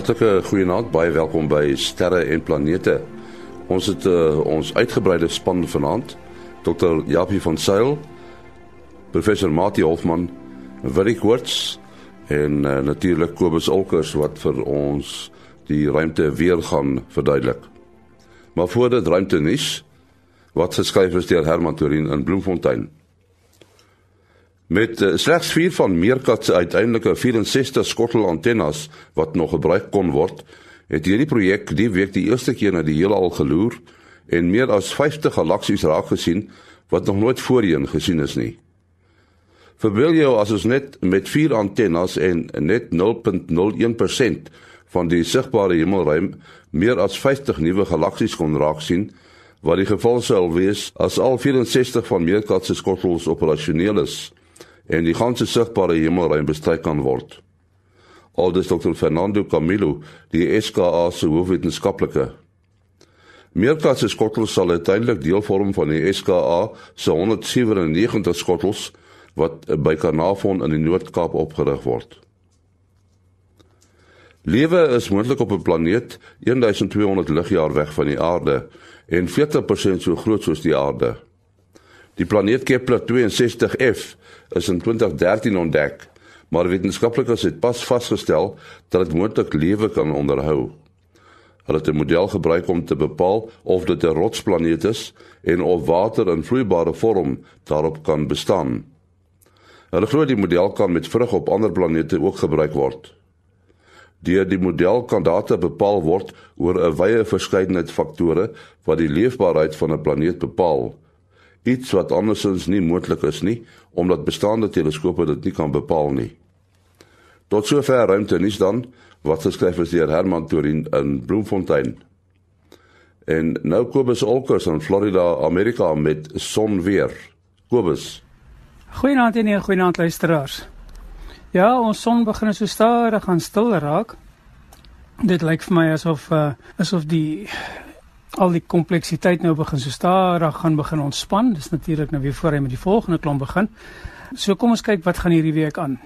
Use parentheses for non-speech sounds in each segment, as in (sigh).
Hartlike goeienaand, baie welkom by Sterre en Planete. Ons het uh, ons uitgebreide span vanaand. Dr. Japie van Sail, Professor Mati Hofman, Willie Koorts en uh, natuurlik Kobus Olkers wat vir ons die ruimte weer gaan verduidelik. Maar voor dit ruimte nuus wat geskryf is deur Herman Torin in Bloemfontein. Met uh, slegs 4 van Meerkat se uiteindelike 64 skottel antennes wat nog gebruik kon word, het hierdie projek die week die eerste keer na die heelal geloer en meer as 50 galaksies raak gesien wat nog nooit voorheen gesien is nie. Verbeel jou as ons net met 4 antennes en net 0.01% van die sigbare hemelruim meer as 50 nuwe galaksies kon raak sien, wat die geval sou wees as al 64 van Meerkat se skottels operasioneel is en die ganse sigbare hemelruim bestry kan word. Aldus Dr. Fernando Camilo, die SKA se hoofwetenskaplike. Meerkat se skottels sal uiteindelik deel vorm van die SKA se 197 skottels wat by Carnarvon in die Noord-Kaap opgerig word. Lewe is moontlik op 'n planeet 1200 ligjaar weg van die aarde en 40% so groot soos die aarde. Die planeet Kepler 62f is in 2013 ontdek, maar wetenskaplikes het pas vasgestel dat dit moontlik lewe kan onderhou. Hulle het 'n model gebruik om te bepaal of dit 'n rotsplaneet is en of water in vloeibare vorm daarop kan bestaan. Hulle glo die model kan met vrug op ander planete ook gebruik word. Deur die model kan data bepaal word oor 'n wye verskeidenheid faktore wat die leefbaarheid van 'n planeet bepaal iets wat andersins nie moontlik is nie omdat bestaande teleskope dit nie kan bepaal nie. Tot sover ruimte nuus dan wat geskryf is deur Herman Torin in Bloemfontein. En nou Kobus Olkers in Florida, Amerika met son weer. Kobus. Goeienaand en nee, goeienaand luisteraars. Ja, ons son begin so stadig aan stil raak. Dit lyk vir my asof uh, asof die al die kompleksiteit nou begin so stadig gaan begin ontspan. Dis natuurlik nou weer voor hy met die volgende klomp begin. So kom ons kyk wat gaan hierdie week aan.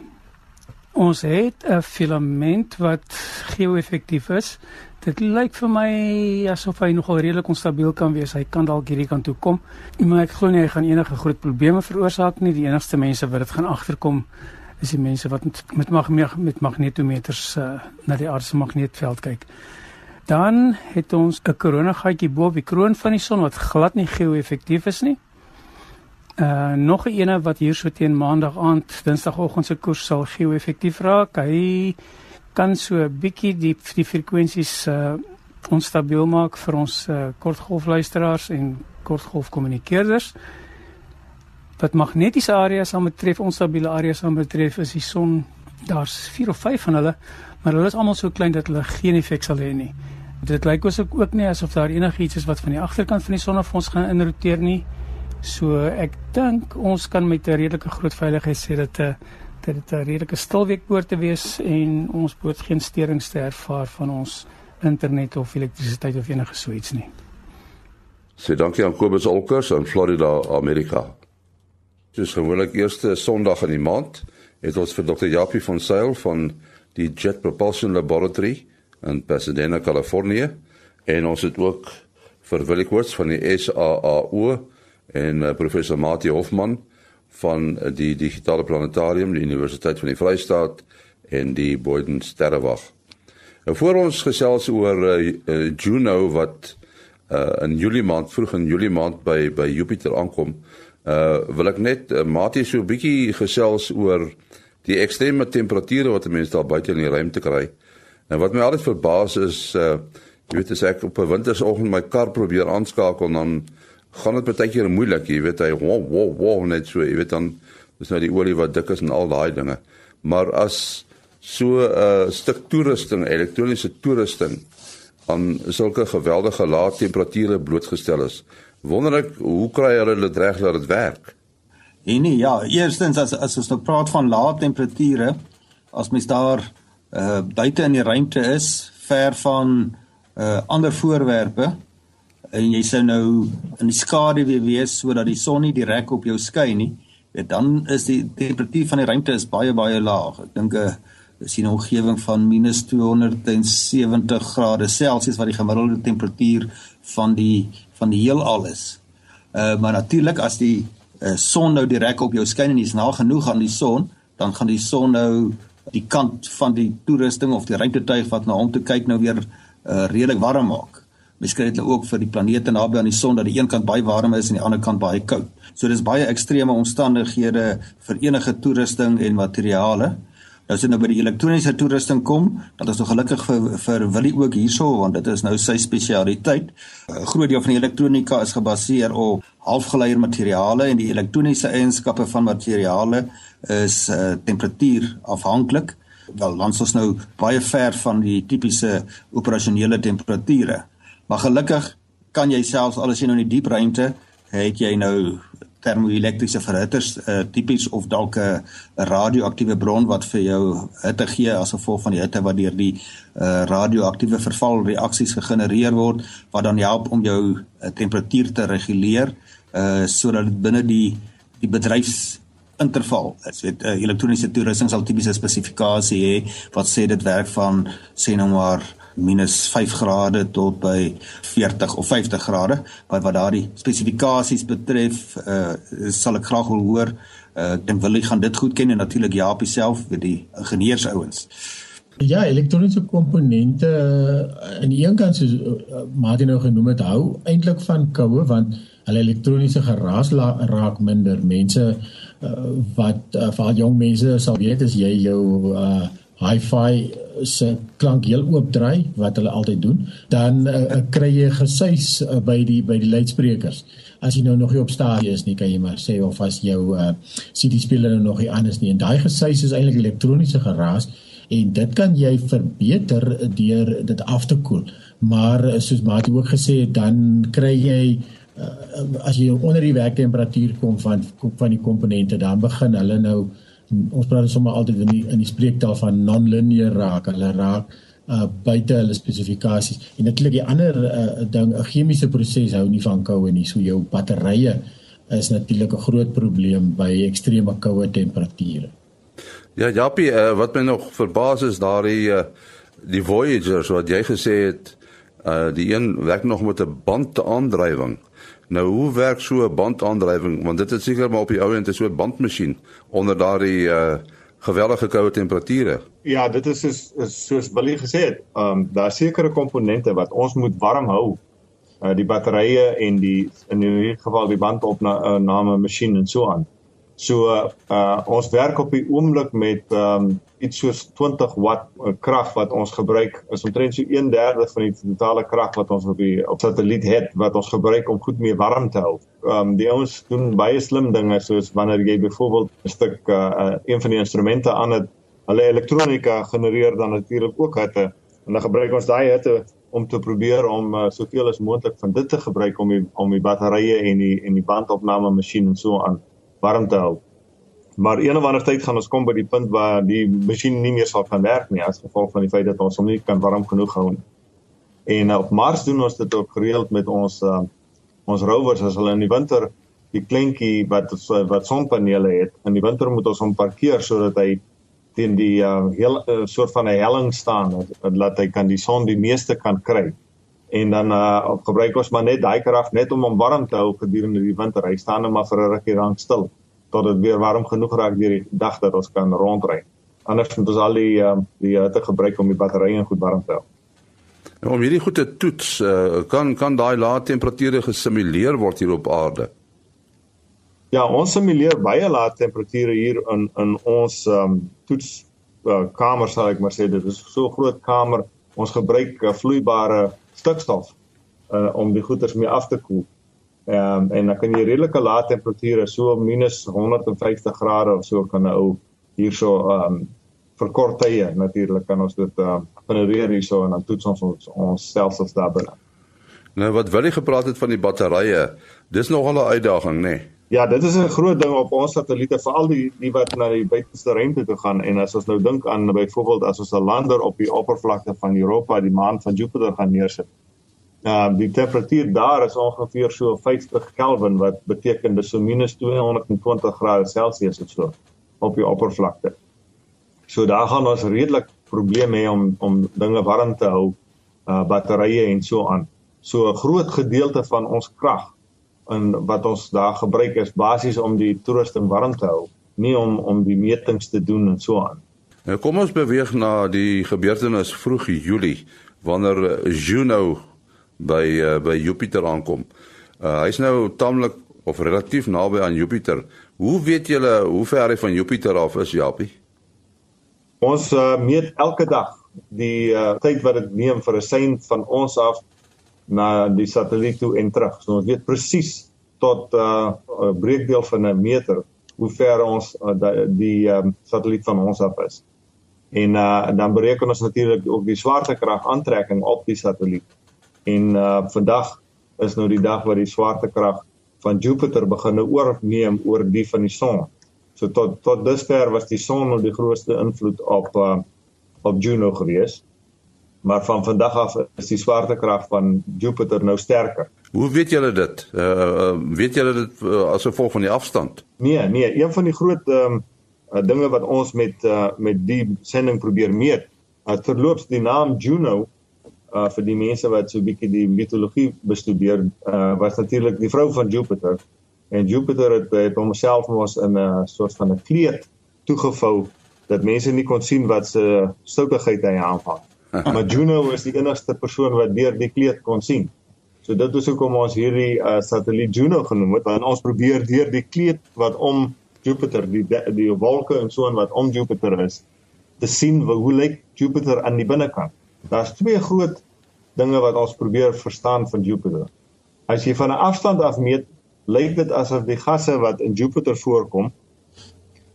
Ons het 'n filament wat geo-effektief is. Dit lyk vir my asof hy nogal redelik onstabiel kan wees. Hy kan dalk hierdie kant toe kom. Maar ek glo nie hy gaan enige groot probleme veroorsaak nie. Die enigste mense wat dit gaan agterkom is die mense wat met mag, met magnetometers uh, na die aardse magneetveld kyk. Dan het ons 'n koronagatjie bo op die kroon van die son wat glad nie geo-effektief is nie. Uh nog 'n ene wat hier so teen maandag aand, dinsdagoggend se koers sal geo-effektief raak. Hy kan so 'n bietjie die die frekwensies uh onstabiel maak vir ons uh, kortgolfluisteraars en kortgolfkommunikeerders. Wat magnetiese areas aanbetref, onstabiele areas aanbetref, is die son daar's 4 of 5 van hulle, maar hulle is almal so klein dat hulle geen effek sal hê nie. Dit lyk ons ook nie asof daar enigiets is wat van die agterkant van die son af ons gaan inroteer nie. So ek dink ons kan met 'n redelike groot veiligheid sê dat 'n eh, dat dit 'n redelike stil week behoort te wees en ons behoort geen sterings te ervaar van ons internet of elektrisiteit of enige so iets nie. Sê dankie aan Kobus Olkers in Florida, Amerika. Dis gewoonlik eerste Sondag in die maand het ons vir Dr. Japie van Sail van die Jet Propulsion Laboratory in Pasadena, Kalifornië en ons het ook vir Willie Quartz van die SAAO en uh, professor Mati Hofman van uh, die digitale planetarium die Universiteit van die Vrystaat en die Boyden Sterrewag. Nou voor ons gesels oor uh, uh, Juno wat uh, in Julie maand vroeg in Julie maand by by Jupiter aankom, wil ek net uh, Mati so 'n bietjie gesels oor die ekstreme temperature wat mense daar buite in die ruimte kry. En wat my altyd verbaas is uh jy weet as ek op 'n wintersoggend my kar probeer aanskakel dan gaan dit baie keer moeilik, jy weet hy wow wow wow net so, jy weet dan is nou die olie wat dik is en al daai dinge. Maar as so 'n uh, stuk toerusting, elektroniese toerusting aan sulke geweldige lae temperature blootgestel is, wonder ek hoe kry hulle dit reg dat dit werk? Nee, ja, eerstens as as ons nou praat van lae temperature, as mens daar uh buite in die ruimte is, ver van uh ander voorwerpe en jy sou nou in die skaduwee wees sodat die son nie direk op jou skyn nie, weet dan is die temperatuur van die ruimte is baie baie laag. Ek dink 'n dis in 'n omgewing van minus 270 grade Celsius wat die gemiddelde temperatuur van die van die heelal is. Uh maar natuurlik as die uh, son nou direk op jou skyn en jy's na genoeg aan die son, dan gaan die son nou die kant van die toerusting of die ruimtetuig wat na hom toe kyk nou weer uh redelik warm maak. Miskien het hulle ook vir die planete naby aan die son dat die een kant baie warm is en die ander kant baie koud. So dis baie ekstreme omstandighede vir enige toerusting en materiale. Nou as jy nou by die elektroniese toerusting kom, dan is ons gelukkig vir vir Willie ook hierso want dit is nou sy spesialiteit. 'n Groot deel van die elektronika is gebaseer op halfgeleier materiale en die elektroniese eienskappe van materiale is uh, temperatuur afhanklik. Wel, dan is ons nou baie ver van die tipiese operasionele temperature. Maar gelukkig kan jy selfs al is jy nou in die diep ruimte, het jy nou termoelektriese verhitters uh, tipies of dalk 'n radioaktiewe bron wat vir jou hitte gee as gevolg van die hitte wat deur die uh, radioaktiewe vervalreaksies gegenereer word wat dan help om jou uh, temperatuur te reguleer uh, sodat dit binne die die bedryfs interval is. Weet uh, elektroniese toerusting sal tipiese spesifikasie hê wat sê dit werk van sê nou maar minus 5 grade tot by 40 of 50 grade. Wat wat daardie spesifikasies betref uh, sal ek graag wil hoor uh, ek dink wil jy gaan dit goed ken? En natuurlik Japie self vir die ingenieursouens Ja, elektroniese komponente aan die een kant soos Martin nou genoem het, hou eintlik van koue want hulle elektroniese geraas raak minder. Mense uh, wat uh, vir jong mense sal weet as jy jou uh, hi-fi se klank heel oop draai wat hulle altyd doen, dan uh, kry jy gesuis uh, by die by die luidsprekers. As jy nou nog nie op stadium is nie, kan jy maar sê of as jou uh, CD speler nou nog nie aan is nie. En daai gesuis is eintlik elektroniese geraas en dit kan jy verbeter deur dit af te koel. Maar soos Mati ook gesê het, dan kry jy uh, as jy onder die werktemperatuur kom van van die komponente, dan begin hulle nou ons praat sommer altyd in die in die spreektaal van non-linear raak. Hulle raak uh buite hulle spesifikasies. En natuurlik die ander uh ding, 'n chemiese proses hou nie van koue nie. So jou batterye is natuurlik 'n groot probleem by ekstreme koue temperature. Ja, Jappie, uh, wat my nog verbaas is daardie uh die Voyagers wat jy gesê het uh die een werk nog met 'n bandaandrywing. Nou hoe werk so 'n bandaandrywing want dit is seker maar op die ou end 'n soort bandmasjien onder daardie uh geweldige koue temperature. Ja, dit is soos soos Billy gesê het, ehm um, daar sekerre komponente wat ons moet warm hou. Uh die batterye en die in hierdie geval die bandopname uh, masjien en so aan. So uh ons werk op die oomblik met ehm um, iets soos 20 watt uh, krag wat ons gebruik. Is omtrent so 1/3 van die totale krag wat ons op die op satelliet het wat ons gebruik om goed mee warm te hou. Ehm um, die ouens doen baie slim dinge soos wanneer jy byvoorbeeld 'n stuk uh een van die instrumente aan het hulle elektronika genereer dan natuurlik ook hitte. En dan gebruik ons daai hitte om te probeer om uh, soveel as moontlik van dit te gebruik om die om die batterye en die en die bandopname masjien en so aan warm te hou. Maar een of ander tyd gaan ons kom by die punt waar die masjien nie meer sal kan werk nie as gevolg van die feit dat ons hom nie kan warm genoeg hou nie. En uh, op Mars doen ons dit ook gereeld met ons uh, ons rovers as hulle in die winter die kleintjie wat wat sonpanele het, in die winter moet ons hom parkeer sodat hy teen die uh, heel uh, soort van 'n helling staan dat hy kan die son die meeste kan kry. En dan uh, gebruik ons maar net daai krag net om hom warm te hou gedurende die winter. Hy staan net maar vir 'n rukkie lank stil tot dit weer warm genoeg raak deur die dag dat ons kan rondry. Anders moet ons al die uh, die hitte gebruik om die batterye goed warm te hou. Nou, om hierdie goed te toets, uh, kan kan daai lae temperature gesimuleer word hier op aarde. Ja, ons simuleer baie lae temperature hier in in ons um, toets uh, kamer sal ek maar sê dit is so groot kamer. Ons gebruik uh, vloeibare stikstof uh, om die goeders mee af te koel. Ehm um, en dan kan jy redelike lae temperature so minus 150 grade of so kan ou hierso ehm um, vir kort tye natuurlik kan ons dit ehm uh, genereer hierso en dan toets ons ons, ons stelsels daar binne. Nou wat wil jy gepraat het van die batterye? Dis nog 'n uitdaging, nê? Nee? Ja, dit is 'n groot ding op ons satelliete, veral die die wat na die buitenste ruimte toe gaan en as ons nou dink aan byvoorbeeld as ons 'n lander op die oppervlakte van Europa, die maan van Jupiter gaan neersit. Uh die temperatuur daar is ongeveer so 50 Kelvin wat beteken dis so minus 220 grade Celsius of so op die oppervlakte. So daar gaan ons redelik probleme hê om om dinge warm te hou, uh batterye en so aan. So 'n groot gedeelte van ons krag en wat ons daar gebruik is basies om die toerusting warm te hou, nie om om die metings te doen en so aan. Nou kom ons beweeg na die gebeurtenis vroeg Julie wanneer Juno by uh, by Jupiter aankom. Uh, hy's nou taamlik of relatief naby aan Jupiter. Hoe weet julle hoe ver hy van Jupiter af is, Japie? Ons uh, meet elke dag die uh, tyd wat dit neem vir 'n sein van ons af na die satelliet toe en terug. So ons weet presies tot 'n uh, breekdeel van 'n meter hoe ver ons uh, die, die um, satelliet van ons af is. En uh, dan bereken ons natuurlik ook die swaartekrag aantrekking op die satelliet. En uh, vandag is nou die dag wat die swaartekrag van Jupiter begin oorneem oor die van die son. So tot tot dusver was die son nou die grootste invloed op uh, op Juno gewees. Maar van vandag af is die swaartekrag van Jupiter nou sterker. Hoe weet julle dit? Uh, uh weet julle dit uh, as gevolg van die afstand? Nee, nee, een van die groot ehm um, dinge wat ons met uh, met die sending probeer meet, uh, terloops die naam Juno uh vir die mense wat so 'n bietjie die mitologie bestudeer, uh was natuurlik die vrou van Jupiter. En Jupiter het, het homself mos in 'n soort van 'n kleed toegevou dat mense nie kon sien wat se soukigheid hy aanvang. (laughs) maar Juno is die enigste persoon wat deur die kleed kon sien. So dit is hoekom ons hierdie uh, satelliet Juno genoem het, want ons probeer deur die kleed wat om Jupiter, die die wolke en so en wat om Jupiter is, te sien hoe lyk Jupiter aan die binnekant. Daar's twee groot dinge wat ons probeer verstaan van Jupiter. As jy van 'n afstand af meet, lyk dit asof die gasse wat in Jupiter voorkom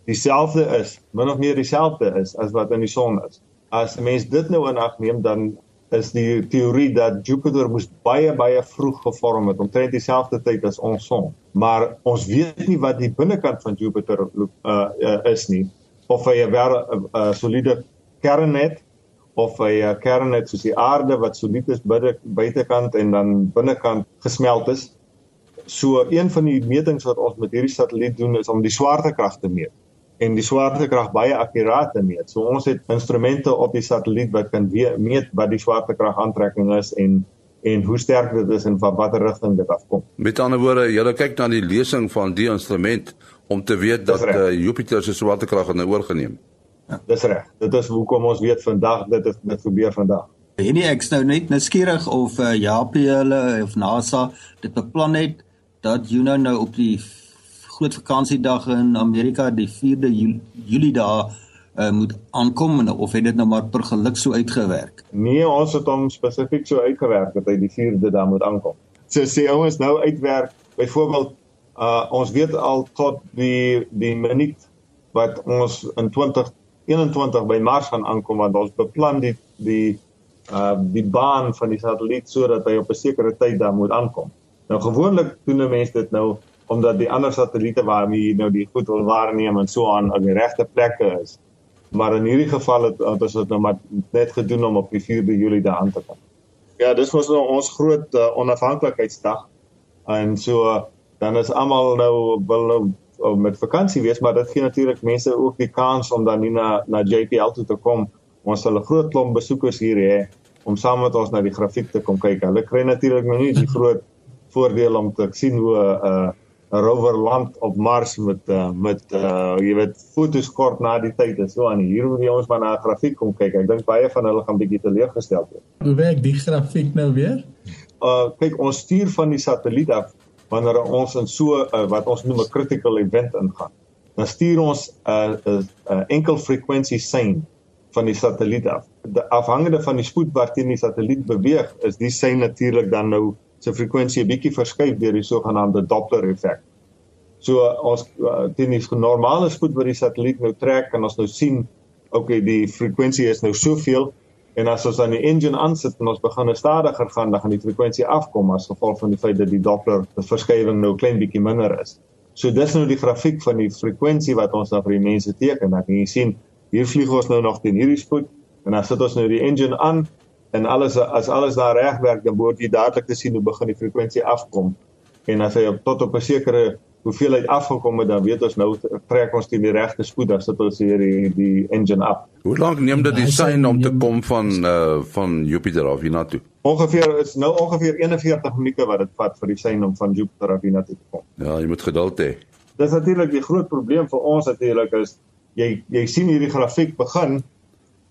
dieselfde is, min of meer dieselfde is as wat in die son is. As 'n mens dit nou in ag neem, dan is die teorie dat Jupiter moes baie baie vroeg gevorm het, omtrent dieselfde tyd as ons son. Maar ons weet nie wat die binnekant van Jupiter uh, uh, is nie, of hy 'n uh, uh, soliede kern het of hy 'n uh, kern het soos die aarde wat solied is buitekant en dan binnekant gesmelt is. So een van die metings wat ons met hierdie satelliet doen is om die swaartekrag te meet en die swaartekrag baie akkuraat te meet. So ons het instrumente op die satelliet wat kan meet wat die swaartekrag aantrekking is en en hoe sterk dit is en van watter rigting dit afkom. Met ander woorde, jy kyk na die lesing van die instrument om te weet dat uh, Jupiter se swaartekrag nou oorgeneem. Ja, dis reg. Dit is hoekom ons weet vandag dit het dit gebeur vandag. En nie ek nou net nuuskierig of uh, Japie hulle of NASA dit beplan het dat Juno nou op die groot vakansiedag in Amerika die 4de Julie daar uh, moet aankom of het dit nou maar per geluk so uitgewerk? Nee, ons het hom spesifiek so uitgewerk dat hy die 4de daar moet aankom. So sê ouens nou uitwerk. Byvoorbeeld uh ons weet al tot die die minuut wat ons in 20 21 by Mars gaan aankom want ons beplan die die uh die baan van die satelliet sodat hy op 'n sekere tyd daar moet aankom. Nou gewoonlik doen mense dit nou omdat die ander satelliete waarmee jy nou die goed wil waarneem en so aan op die regte plekke is. Maar in hierdie geval het ons dit nou maar net gedoen om op die 4de Julie daar aan te kom. Ja, dis was nou ons groot uh, onafhanklikheidsdag. En so dan is almal nou wil nou om met vakansie wees, maar dit gee natuurlik mense ook die kans om dan nie na na JPL toe te kom. Ons sal 'n groot klomp besoekers hier hê om saam met ons na die grafiek te kom kyk. Hulle kry natuurlik nou nie die groot voordeel om te sien hoe 'n uh, rover land op Mars met uh, met uh, jy weet fotos kort na die tyd is. So aan hier moet jy ons maar na 'n grafiek kom kyk. Ek dink baie van hulle gaan bietjie teleurgestel wees. Hoe werk die grafiek nou weer? Uh kyk, ons stuur van die satelliet af wanneer ons in so uh, wat ons noem 'n critical event ingaan. Dan stuur ons 'n uh, 'n uh, uh, enkel frekwensie sein van die satelliet af. De, afhangende van die spoed waarteen die satelliet beweeg, is die sein natuurlik dan nou sy frekwensie 'n bietjie verskuif deur die sogenaamde Doppler effek. So ons uh, teen die normale spoed wat die satelliet nou trek, kan ons nou sien, okay, die frekwensie is nou soveel En as ons dan die engine aansit en ons begin stadiger gaan, dan gaan die frekwensie afkom as gevolg van die feit dat die Doppler verskywing nou klein bietjie minder is. So dis nou die grafiek van die frekwensie wat ons dan vir die mense teken. Dan kan jy sien hier vlieg ons nou nog teen hierdie spoed en dan sit ons nou die engine aan en alles as alles daar reg werk, dan word jy dadelik te sien hoe begin die frekwensie afkom. En as hy op tot op 'n sekere hoeveelheid afgekom het, dan weet ons nou trek ons teen die regte spoed as dit ons hier die die engine af. Hoe lank neem dit die sein om te kom van uh van Jupiter af hiernatoe? Ongeveer is nou ongeveer 41 minute wat dit vat vir die sein om van Jupiter af hiernatoe te kom. Ja, jy moet geduld hê. Dis natuurlik die groot probleem vir ons natuurlik is jy jy sien hierdie grafiek begin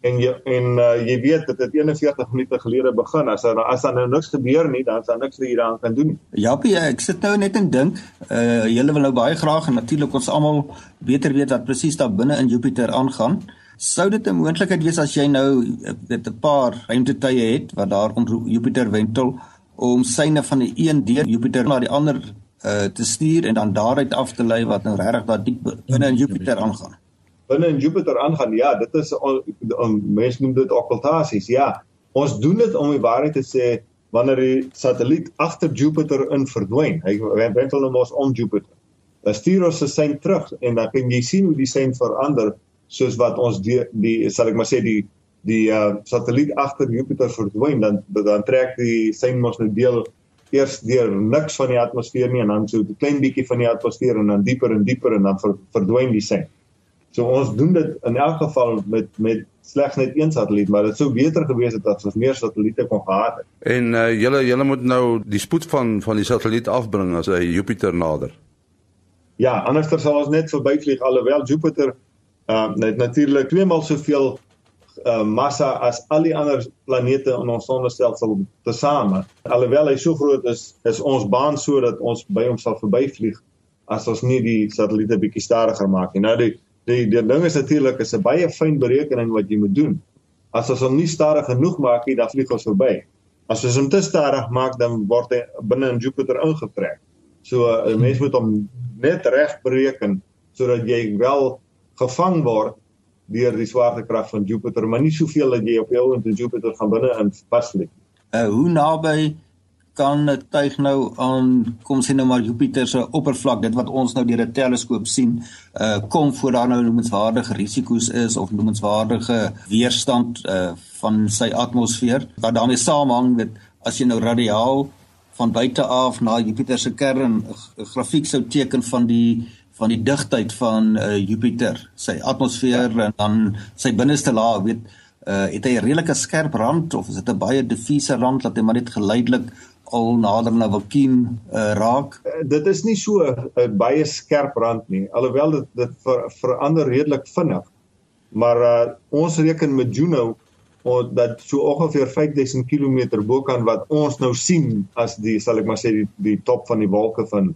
en jy en uh, jy weet dit het 41 minute gelede begin as daar as daar nou niks gebeur nie dan sal niks vir hieraan kan doen. Japie, ek sit nou net en dink, uh julle wil nou baie graag en natuurlik ons almal beter weet wat presies daar binne in Jupiter aangaan. Sou dit 'n moontlikheid wees as jy nou dit 'n paar ruimtetuie het wat daar rond Jupiter wentel om syne van die een deur Jupiter na die ander uh te stuur en dan daaruit af te lei wat nou regtig daar diep binne in Jupiter aangaan? Binne in Jupiter aangaan. Ja, dit is mense noem dit okkultasies. Ja, ons doen dit om die waarheid te sê wanneer die satelliet agter Jupiter in verdwyn. Hy wendel nou mos om Jupiter. Dan stuur ons se sein terug en dan kan jy sien hoe die sein verander soos wat ons die, die sal ek maar sê die die uh, satelliet agter Jupiter verdwyn dan dan trek die sein mos nou deel eers deur niks van die atmosfeer nie en dan so 'n klein bietjie van die atmosfeer en dan dieper en dieper en dan ver, verdwyn die sein. So ons doen dit in elk geval met met slegs net een satelliet, maar dit sou beter gewees het as ons meer satelliete kon gehad het. En uh, julle julle moet nou die spoed van van die satelliet afbring as hy Jupiter nader. Ja, anders sal ons net verbyvlieg alhoewel Jupiter uh net natuurlik twee maal soveel uh massa as al die ander planete in ons sonnestelsel tesame. Alhoewel hy so groot is, is ons baan sodat ons by hom sal verbyvlieg as ons nie die satelliete bietjie stadiger maak nie. Nou die die die ding is natuurlik is 'n baie fyn berekening wat jy moet doen. As ons hom nie stadig genoeg maak nie, dan vlieg ons verby. As ons hom te stadig maak, dan word hy binne in Jupiter ingetrek. So 'n uh, mens moet hom net reg bereken sodat jy wel gevang word deur die swaartekrag van Jupiter, maar nie soveel dat jy op jou in Jupiter gaan binne in vasvlieg. Uh hoe naby kan 'n tuig nou aan kom sien nou maar Jupiter se oppervlak dit wat ons nou deur 'n teleskoop sien uh kom voor daar nou noemenswaardige risiko's is of noemenswaardige weerstand uh van sy atmosfeer wat daarmee saamhang met as jy nou radiaal van buite af na Jupiter se kern 'n grafiek sou teken van die van die digtheid van uh Jupiter sy atmosfeer en dan sy binneste laag weet uh het hy 'n redelike skerp rand of is dit 'n baie diffuse rand dat hy maar net geleidelik al nader na vakuum uh, raak. Uh, dit is nie so 'n uh, baie skerp rand nie, alhoewel dit dit ver, verander redelik vinnig. Maar uh, ons reken met Juno of dat so ongeveer 5000 km bokant wat ons nou sien as die sal ek maar sê die, die top van die wolke van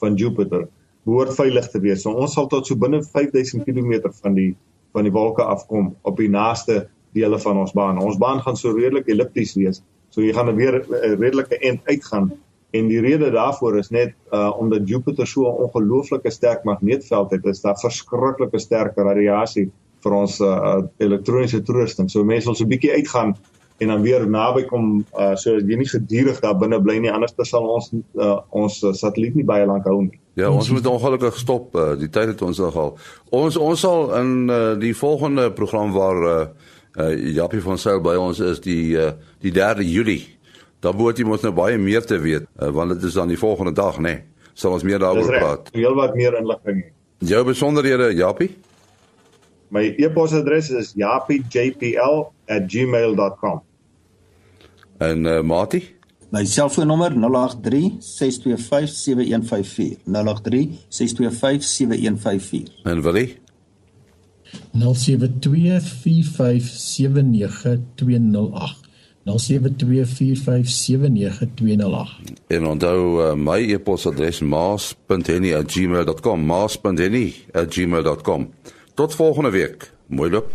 van Jupiter behoort veilig te wees. So ons sal tot so binne 5000 km van die van die wolke afkom op die naaste dele van ons baan. Ons baan gaan so redelik ellipties wees. So jy gaan er weer 'n eh, redelike end uitgaan en die rede daarvoor is net uh omdat Jupiter so 'n ongelooflike sterk magneetveld het, is daar verskriklike sterk radiasie vir ons uh elektroniese toerusting. So mense wil so 'n bietjie uitgaan en dan weer naby kom uh so jy nie gedurig daar binne bly nie anders sal ons uh, ons satelliet nie baie lank hou nie. Ja, ons moet ongelukkig stop. Uh, die tyd het ons nogal. Ons ons sal in uh, die volgende program waar uh, uh Japie van Sail by ons is die uh, die 3 Julie. Dan moet jy mos nou baie meer te weet uh, want dit is dan die volgende dag, né? Nee. Sal ons meer daaroor praat. Heel wat meer inligting. Jou besonderhede, Japie? My e-posadres is japiejpl@gmail.com. En uh, Mati? My selfoonnommer 083 625 7154. 083 625 7154. En Willie? 0724579208 0724579208 En onthou uh, my e-posadres maas.henny@gmail.com maas.henny@gmail.com Tot volgende week. Mooi loop.